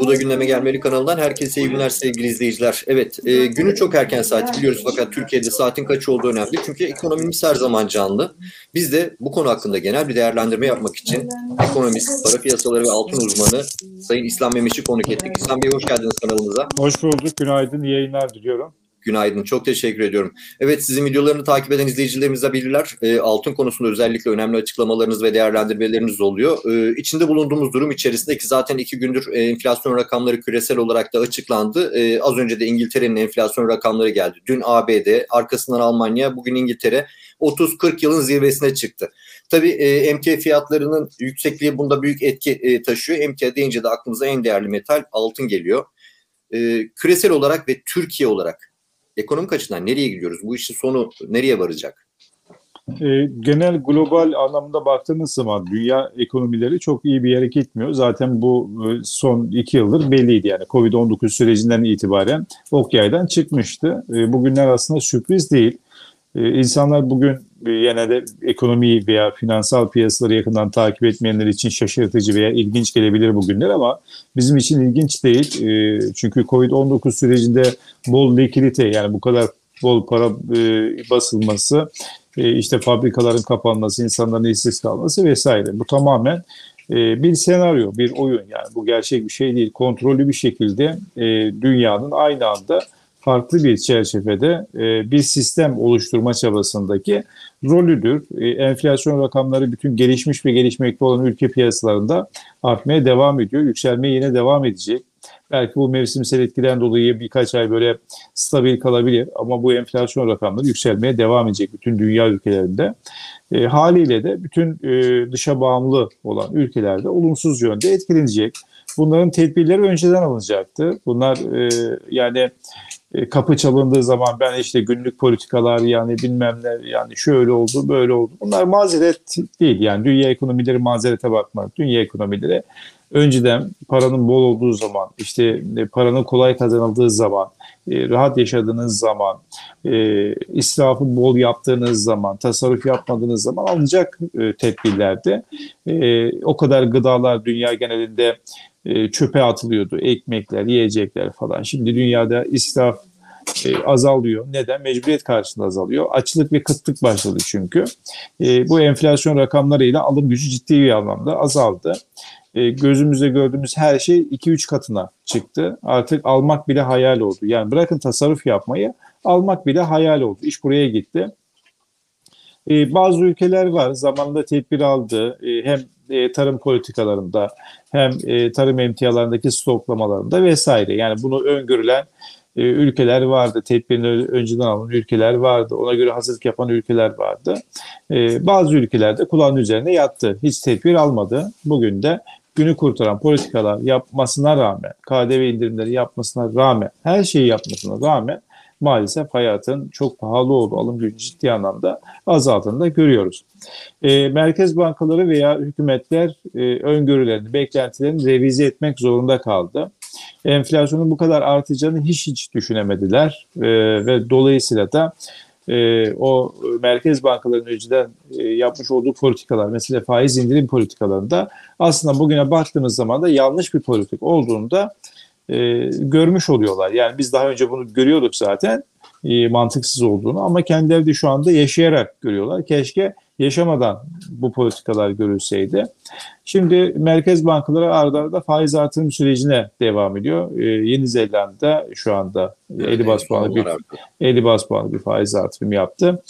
Bu da Gündeme Gelmeli kanalından herkese iyi günler sevgili izleyiciler. Evet, e, günü çok erken saat biliyoruz fakat Türkiye'de saatin kaç olduğu önemli. Çünkü ekonomimiz her zaman canlı. Biz de bu konu hakkında genel bir değerlendirme yapmak için ekonomist, para piyasaları ve altın uzmanı Sayın İslam Memiş'i konuk ettik. İslam Bey hoş geldiniz kanalımıza. Hoş bulduk, günaydın, iyi yayınlar diliyorum. Günaydın. Çok teşekkür ediyorum. Evet sizin videolarını takip eden izleyicilerimiz de bilirler. E, altın konusunda özellikle önemli açıklamalarınız ve değerlendirmeleriniz oluyor. E, içinde bulunduğumuz durum içerisinde ki zaten iki gündür e, enflasyon rakamları küresel olarak da açıklandı. E, az önce de İngiltere'nin enflasyon rakamları geldi. Dün ABD, arkasından Almanya, bugün İngiltere 30-40 yılın zirvesine çıktı. Tabii e, emtia fiyatlarının yüksekliği bunda büyük etki e, taşıyor. Emtia deyince de aklımıza en değerli metal altın geliyor. E, küresel olarak ve Türkiye olarak ekonomik açıdan nereye gidiyoruz? Bu işin sonu nereye varacak? E, genel global anlamda baktığınız zaman dünya ekonomileri çok iyi bir yere gitmiyor. Zaten bu e, son iki yıldır belliydi yani Covid-19 sürecinden itibaren ok yaydan çıkmıştı. E, bugünler aslında sürpriz değil. E, insanlar bugün e, yine de ekonomiyi veya finansal piyasaları yakından takip etmeyenler için şaşırtıcı veya ilginç gelebilir bugünler ama bizim için ilginç değil. E, çünkü Covid-19 sürecinde bol likidite yani bu kadar bol para e, basılması, e, işte fabrikaların kapanması, insanların işsiz kalması vesaire. Bu tamamen bir senaryo, bir oyun yani bu gerçek bir şey değil. Kontrollü bir şekilde dünyanın aynı anda farklı bir çerçevede e, bir sistem oluşturma çabasındaki rolüdür. E, enflasyon rakamları bütün gelişmiş ve gelişmekte olan ülke piyasalarında artmaya devam ediyor. Yükselmeye yine devam edecek. Belki bu mevsimsel etkiden dolayı birkaç ay böyle stabil kalabilir ama bu enflasyon rakamları yükselmeye devam edecek bütün dünya ülkelerinde. E, haliyle de bütün e, dışa bağımlı olan ülkelerde olumsuz yönde etkilenecek. Bunların tedbirleri önceden alınacaktı. Bunlar e, yani kapı çalındığı zaman ben işte günlük politikalar yani bilmem ne yani şöyle oldu böyle oldu. Bunlar mazeret değil yani dünya ekonomileri mazerete bakmak. Dünya ekonomileri önceden paranın bol olduğu zaman işte e, paranın kolay kazanıldığı zaman e, rahat yaşadığınız zaman israfı bol yaptığınız zaman tasarruf yapmadığınız zaman alınacak tedbirlerde o kadar gıdalar dünya genelinde e, çöpe atılıyordu. Ekmekler, yiyecekler falan. Şimdi dünyada israf e, azalıyor. Neden? Mecburiyet karşısında azalıyor. Açlık ve kıtlık başladı çünkü. E, bu enflasyon rakamlarıyla alım gücü ciddi bir anlamda azaldı. Gözümüzde gördüğümüz her şey 2-3 katına çıktı. Artık almak bile hayal oldu. Yani bırakın tasarruf yapmayı, almak bile hayal oldu. İş buraya gitti. Bazı ülkeler var zamanında tedbir aldı. Hem e, tarım politikalarında hem e, tarım emtialarındaki stoklamalarında vesaire. Yani bunu öngörülen e, ülkeler vardı. Tedbirini önceden alan ülkeler vardı. Ona göre hazırlık yapan ülkeler vardı. E, bazı ülkelerde kulağın üzerine yattı. Hiç tedbir almadı. Bugün de günü kurtaran politikalar yapmasına rağmen, KDV indirimleri yapmasına rağmen, her şeyi yapmasına rağmen maalesef hayatın çok pahalı olduğu, alım gücü ciddi anlamda azaldığını da görüyoruz. E, merkez bankaları veya hükümetler e, öngörülerini, beklentilerini revize etmek zorunda kaldı. Enflasyonun bu kadar artacağını hiç hiç düşünemediler e, ve dolayısıyla da e, o merkez bankalarının önceden e, yapmış olduğu politikalar, mesela faiz indirim politikalarında aslında bugüne baktığımız zaman da yanlış bir politik olduğunu da e, görmüş oluyorlar. Yani biz daha önce bunu görüyorduk zaten e, mantıksız olduğunu ama kendileri de şu anda yaşayarak görüyorlar. Keşke yaşamadan bu politikalar görülseydi. Şimdi merkez bankaları arda arda faiz artırım sürecine devam ediyor. Ee, Yeni Zelanda şu anda evet, 50 bas puanlı bir 50 bas puanlı bir faiz artırım yaptı.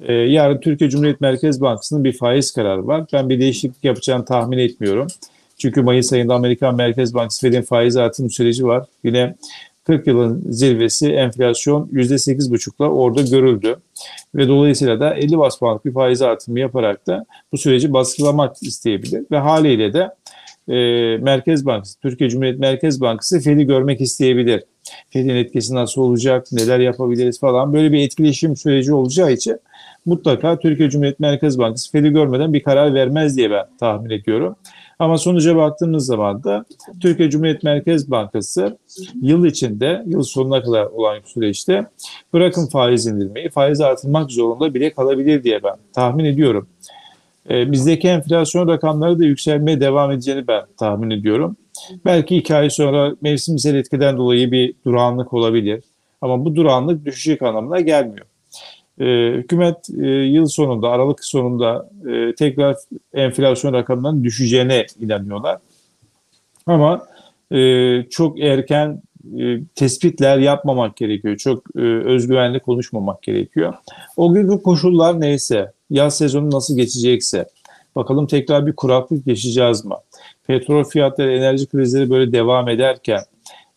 Ee, yarın Türkiye Cumhuriyet Merkez Bankası'nın bir faiz kararı var. Ben bir değişiklik yapacağını tahmin etmiyorum. Çünkü Mayıs ayında Amerikan Merkez Bankası Fed'in faiz artırım süreci var. Yine 40 yılın zirvesi enflasyon %8,5'la orada görüldü. Ve dolayısıyla da 50 bas puanlık bir faiz artımı yaparak da bu süreci baskılamak isteyebilir. Ve haliyle de e, Merkez Bankası, Türkiye Cumhuriyet Merkez Bankası Fed'i görmek isteyebilir. Fed'in etkisi nasıl olacak, neler yapabiliriz falan böyle bir etkileşim süreci olacağı için mutlaka Türkiye Cumhuriyet Merkez Bankası Fed'i görmeden bir karar vermez diye ben tahmin ediyorum. Ama sonuca baktığımız zaman da Türkiye Cumhuriyet Merkez Bankası yıl içinde, yıl sonuna kadar olan süreçte bırakın faiz indirmeyi, faiz artırmak zorunda bile kalabilir diye ben tahmin ediyorum. E, bizdeki enflasyon rakamları da yükselmeye devam edeceğini ben tahmin ediyorum. Belki iki ay sonra mevsimsel etkiden dolayı bir durağanlık olabilir. Ama bu durağanlık düşecek anlamına gelmiyor. E, hükümet e, yıl sonunda, Aralık sonunda e, tekrar enflasyon rakamlarının düşeceğine inanıyorlar. Ama e, çok erken e, tespitler yapmamak gerekiyor. Çok e, özgüvenli konuşmamak gerekiyor. O günkü koşullar neyse, yaz sezonu nasıl geçecekse, bakalım tekrar bir kuraklık yaşayacağız mı? Petrol fiyatları, enerji krizleri böyle devam ederken,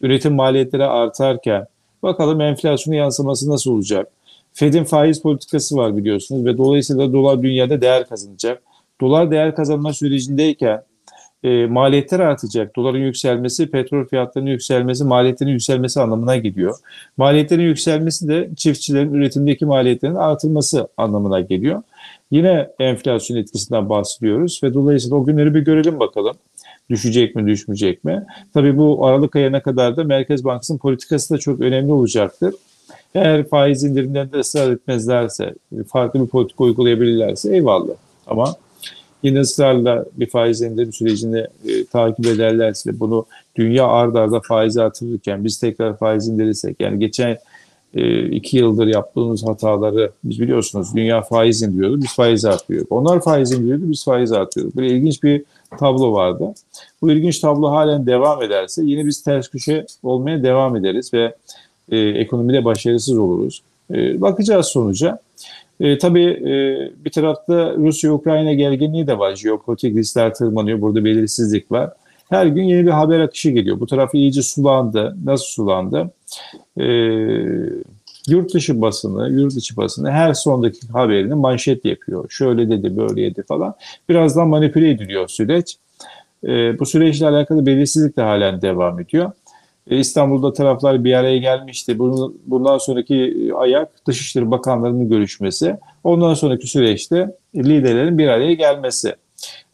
üretim maliyetleri artarken, bakalım enflasyonun yansıması nasıl olacak? Fed'in faiz politikası var biliyorsunuz ve dolayısıyla dolar dünyada değer kazanacak. Dolar değer kazanma sürecindeyken e, maliyetler artacak. Doların yükselmesi, petrol fiyatlarının yükselmesi, maliyetlerin yükselmesi anlamına geliyor. Maliyetlerin yükselmesi de çiftçilerin üretimdeki maliyetlerin artırması anlamına geliyor. Yine enflasyon etkisinden bahsediyoruz ve dolayısıyla o günleri bir görelim bakalım. Düşecek mi, düşmeyecek mi? Tabii bu Aralık ayına kadar da Merkez Bankası'nın politikası da çok önemli olacaktır. Eğer faiz indirimlerinde ısrar etmezlerse, farklı bir politika uygulayabilirlerse eyvallah. Ama yine ısrarla bir faiz indirim sürecini e, takip ederlerse bunu dünya ard arda faiz artırırken biz tekrar faiz indirirsek yani geçen e, iki yıldır yaptığımız hataları biz biliyorsunuz dünya faiz indiriyordu biz faiz artırıyorduk. Onlar faiz indiriyordu biz faiz artırıyorduk. Böyle ilginç bir tablo vardı. Bu ilginç tablo halen devam ederse yine biz ters köşe olmaya devam ederiz ve e, ekonomide başarısız oluruz. E, bakacağız sonuca. E, tabii e, bir tarafta Rusya-Ukrayna gerginliği de var. Jeopolitik riskler tırmanıyor. Burada belirsizlik var. Her gün yeni bir haber akışı geliyor. Bu tarafı iyice sulandı. Nasıl sulandı? E, yurt dışı basını, yurt içi basını her son dakika haberini manşet yapıyor. Şöyle dedi, böyle dedi falan. Birazdan manipüle ediliyor süreç. E, bu süreçle alakalı belirsizlik de halen devam ediyor. E, İstanbul'da taraflar bir araya gelmişti. Bundan sonraki ayak Dışişleri Bakanlarının görüşmesi. Ondan sonraki süreçte liderlerin bir araya gelmesi.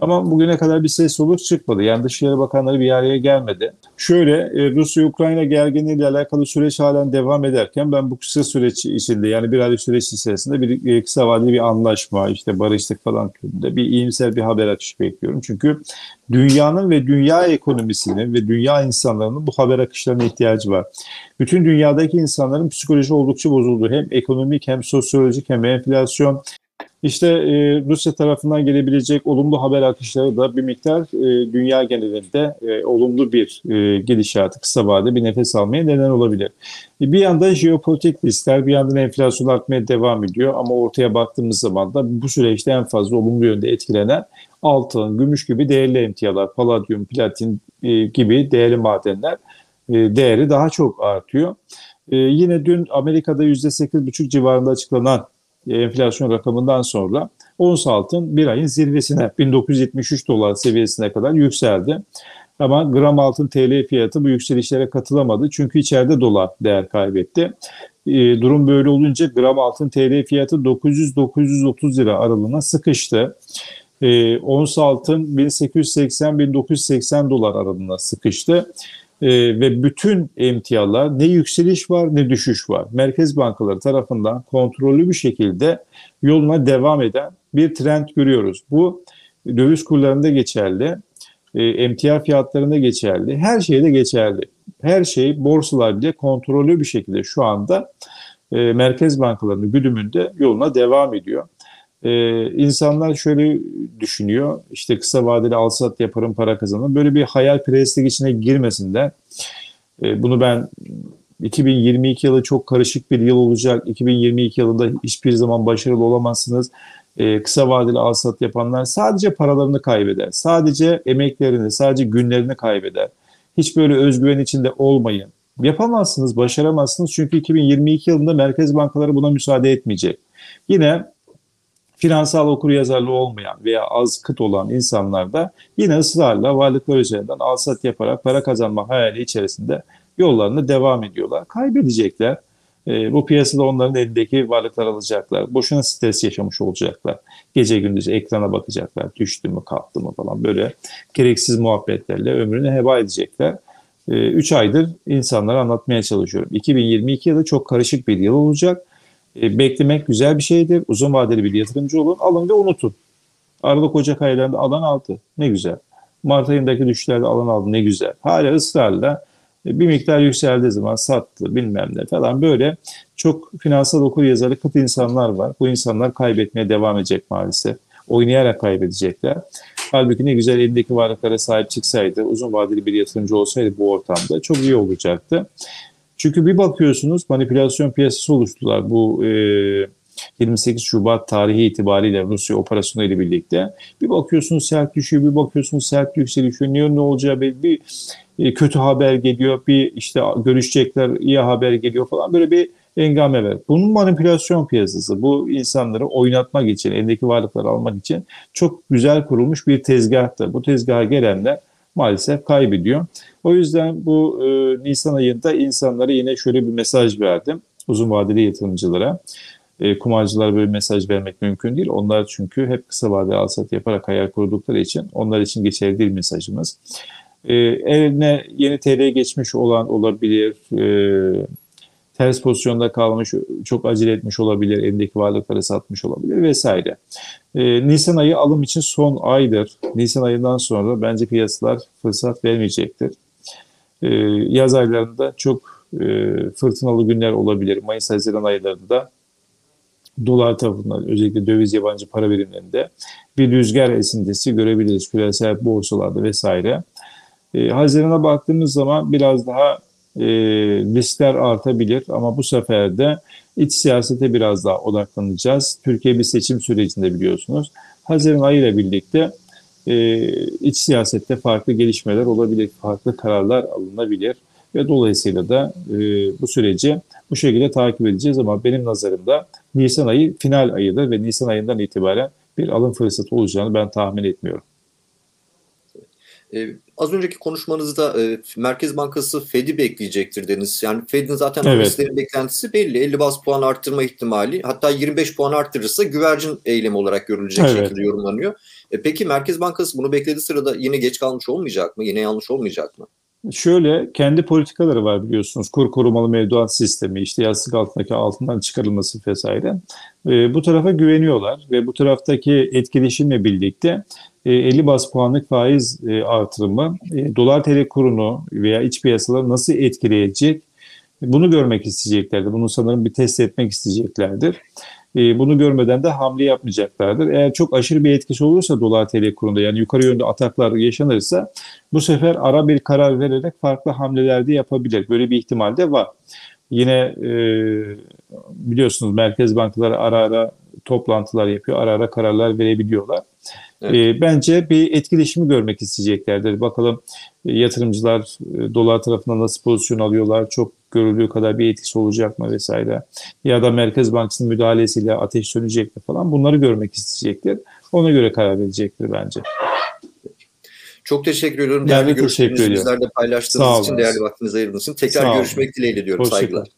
Ama bugüne kadar bir ses soluk çıkmadı. Yani Dışişleri Bakanları bir araya gelmedi. Şöyle e, Rusya-Ukrayna gerginliği ile alakalı süreç halen devam ederken ben bu kısa süreç içinde yani bir aylık süreç içerisinde bir e, kısa vadeli bir anlaşma işte barışlık falan türünde bir iyimser bir haber akışı bekliyorum. Çünkü dünyanın ve dünya ekonomisinin ve dünya insanlarının bu haber akışlarına ihtiyacı var. Bütün dünyadaki insanların psikoloji oldukça bozuldu. Hem ekonomik hem sosyolojik hem enflasyon işte e, Rusya tarafından gelebilecek olumlu haber akışları da bir miktar e, dünya genelinde e, olumlu bir e, gidişatı kısa vadede bir nefes almaya neden olabilir. E, bir yandan jeopolitik riskler, bir yandan enflasyon artmaya devam ediyor ama ortaya baktığımız zaman da bu süreçte en fazla olumlu yönde etkilenen altın, gümüş gibi değerli emtialar, paladyum, platin e, gibi değerli madenler e, değeri daha çok artıyor. E, yine dün Amerika'da %8,5 civarında açıklanan enflasyon rakamından sonra ons altın bir ayın zirvesine 1973 dolar seviyesine kadar yükseldi. Ama gram altın TL fiyatı bu yükselişlere katılamadı. Çünkü içeride dolar değer kaybetti. E, durum böyle olunca gram altın TL fiyatı 900-930 lira aralığına sıkıştı. E, ons altın 1880-1980 dolar aralığına sıkıştı e, ve bütün emtialar ne yükseliş var ne düşüş var. Merkez bankaları tarafından kontrollü bir şekilde yoluna devam eden bir trend görüyoruz. Bu döviz kurlarında geçerli, e, emtia fiyatlarında geçerli, her şeyde geçerli. Her şey borsalar bile kontrollü bir şekilde şu anda e, merkez bankalarının güdümünde yoluna devam ediyor. Ee, insanlar şöyle düşünüyor, işte kısa vadeli alsat yaparım para kazanırım. Böyle bir hayal perestlik içine girmesinden e, bunu ben 2022 yılı çok karışık bir yıl olacak. 2022 yılında hiçbir zaman başarılı olamazsınız. Ee, kısa vadeli alsat yapanlar sadece paralarını kaybeder. Sadece emeklerini, sadece günlerini kaybeder. Hiç böyle özgüven içinde olmayın. Yapamazsınız, başaramazsınız. Çünkü 2022 yılında merkez bankaları buna müsaade etmeyecek. Yine finansal okuryazarlığı olmayan veya az kıt olan insanlar da yine ısrarla varlıklar üzerinden alsat yaparak para kazanma hayali içerisinde yollarına devam ediyorlar. Kaybedecekler. E, bu piyasada onların elindeki varlıklar alacaklar. Boşuna stres yaşamış olacaklar. Gece gündüz ekrana bakacaklar. Düştü mü kalktı mı falan böyle gereksiz muhabbetlerle ömrünü heba edecekler. 3 e, aydır insanlara anlatmaya çalışıyorum. 2022 yılı çok karışık bir yıl olacak. E, beklemek güzel bir şeydir. Uzun vadeli bir yatırımcı olun. Alın ve unutun. Aralık Ocak aylarında alan altı. Ne güzel. Mart ayındaki düşüşlerde alan aldı ne güzel. Hala ısrarla bir miktar yükseldiği zaman sattı bilmem ne falan böyle çok finansal okur yazarı kıt insanlar var. Bu insanlar kaybetmeye devam edecek maalesef. Oynayarak kaybedecekler. Halbuki ne güzel elindeki varlıklara sahip çıksaydı, uzun vadeli bir yatırımcı olsaydı bu ortamda çok iyi olacaktı. Çünkü bir bakıyorsunuz manipülasyon piyasası oluştular bu e, 28 Şubat tarihi itibariyle Rusya operasyonu ile birlikte. Bir bakıyorsunuz sert düşüyor, bir bakıyorsunuz sert yükselişiyor. Niye ne olacağı belli bir e, kötü haber geliyor, bir işte görüşecekler iyi haber geliyor falan böyle bir engame var. Bunun manipülasyon piyasası. Bu insanları oynatmak için, elindeki varlıkları almak için çok güzel kurulmuş bir tezgahtı. Bu tezgaha gelenler maalesef kaybediyor. O yüzden bu e, Nisan ayında insanlara yine şöyle bir mesaj verdim. Uzun vadeli yatırımcılara. E, kumarcılara böyle mesaj vermek mümkün değil. Onlar çünkü hep kısa vadeli alsat yaparak hayal kurdukları için onlar için geçerli değil mesajımız. E, eline yeni TL geçmiş olan olabilir, e, ters pozisyonda kalmış, çok acele etmiş olabilir, elindeki varlıkları satmış olabilir vesaire. Ee, Nisan ayı alım için son aydır. Nisan ayından sonra bence piyasalar fırsat vermeyecektir. Ee, yaz aylarında çok e, fırtınalı günler olabilir. Mayıs-Haziran aylarında dolar tarafından özellikle döviz yabancı para birimlerinde bir rüzgar esintisi görebiliriz küresel borsalarda vesaire. E, Haziran'a baktığımız zaman biraz daha e, riskler artabilir ama bu sefer de iç siyasete biraz daha odaklanacağız. Türkiye bir seçim sürecinde biliyorsunuz. Haziran ayı ile birlikte e, iç siyasette farklı gelişmeler olabilir, farklı kararlar alınabilir ve dolayısıyla da e, bu süreci bu şekilde takip edeceğiz ama benim nazarımda Nisan ayı final ayıdır ve Nisan ayından itibaren bir alım fırsatı olacağını ben tahmin etmiyorum. Ee, az önceki konuşmanızda e, Merkez Bankası Fed'i bekleyecektir dediniz. Yani Fed'in zaten evet. beklentisi belli. 50 bas puan arttırma ihtimali hatta 25 puan arttırırsa güvercin eylemi olarak görülecek evet. şekilde yorumlanıyor. E, peki Merkez Bankası bunu beklediği sırada yine geç kalmış olmayacak mı? Yine yanlış olmayacak mı? Şöyle kendi politikaları var biliyorsunuz. Kur korumalı mevduat sistemi, işte yastık altındaki altından çıkarılması vesaire. E, bu tarafa güveniyorlar ve bu taraftaki etkileşimle birlikte 50 e, bas puanlık faiz e, artırımı e, dolar TL kurunu veya iç piyasaları nasıl etkileyecek bunu görmek isteyeceklerdir. Bunu sanırım bir test etmek isteyeceklerdir. Bunu görmeden de hamle yapmayacaklardır. Eğer çok aşırı bir etkisi olursa dolar TL kurunda yani yukarı yönde ataklar yaşanırsa bu sefer ara bir karar vererek farklı hamleler de yapabilir. Böyle bir ihtimal de var. Yine e, biliyorsunuz merkez bankaları ara ara toplantılar yapıyor, ara ara kararlar verebiliyorlar. Evet. E, bence bir etkileşimi görmek isteyeceklerdir. Bakalım e, yatırımcılar e, dolar tarafında nasıl pozisyon alıyorlar, çok görüldüğü kadar bir etkisi olacak mı vesaire. Ya da Merkez Bankası'nın müdahalesiyle ateş sönecek mi falan bunları görmek isteyecektir. Ona göre karar verecektir bence. Çok teşekkür ediyorum. Değerli görüşlerinizi bizlerle paylaştığınız için, değerli vaktinizi ayırdığınız için. Tekrar görüşmek dileğiyle diyorum. Saygılar.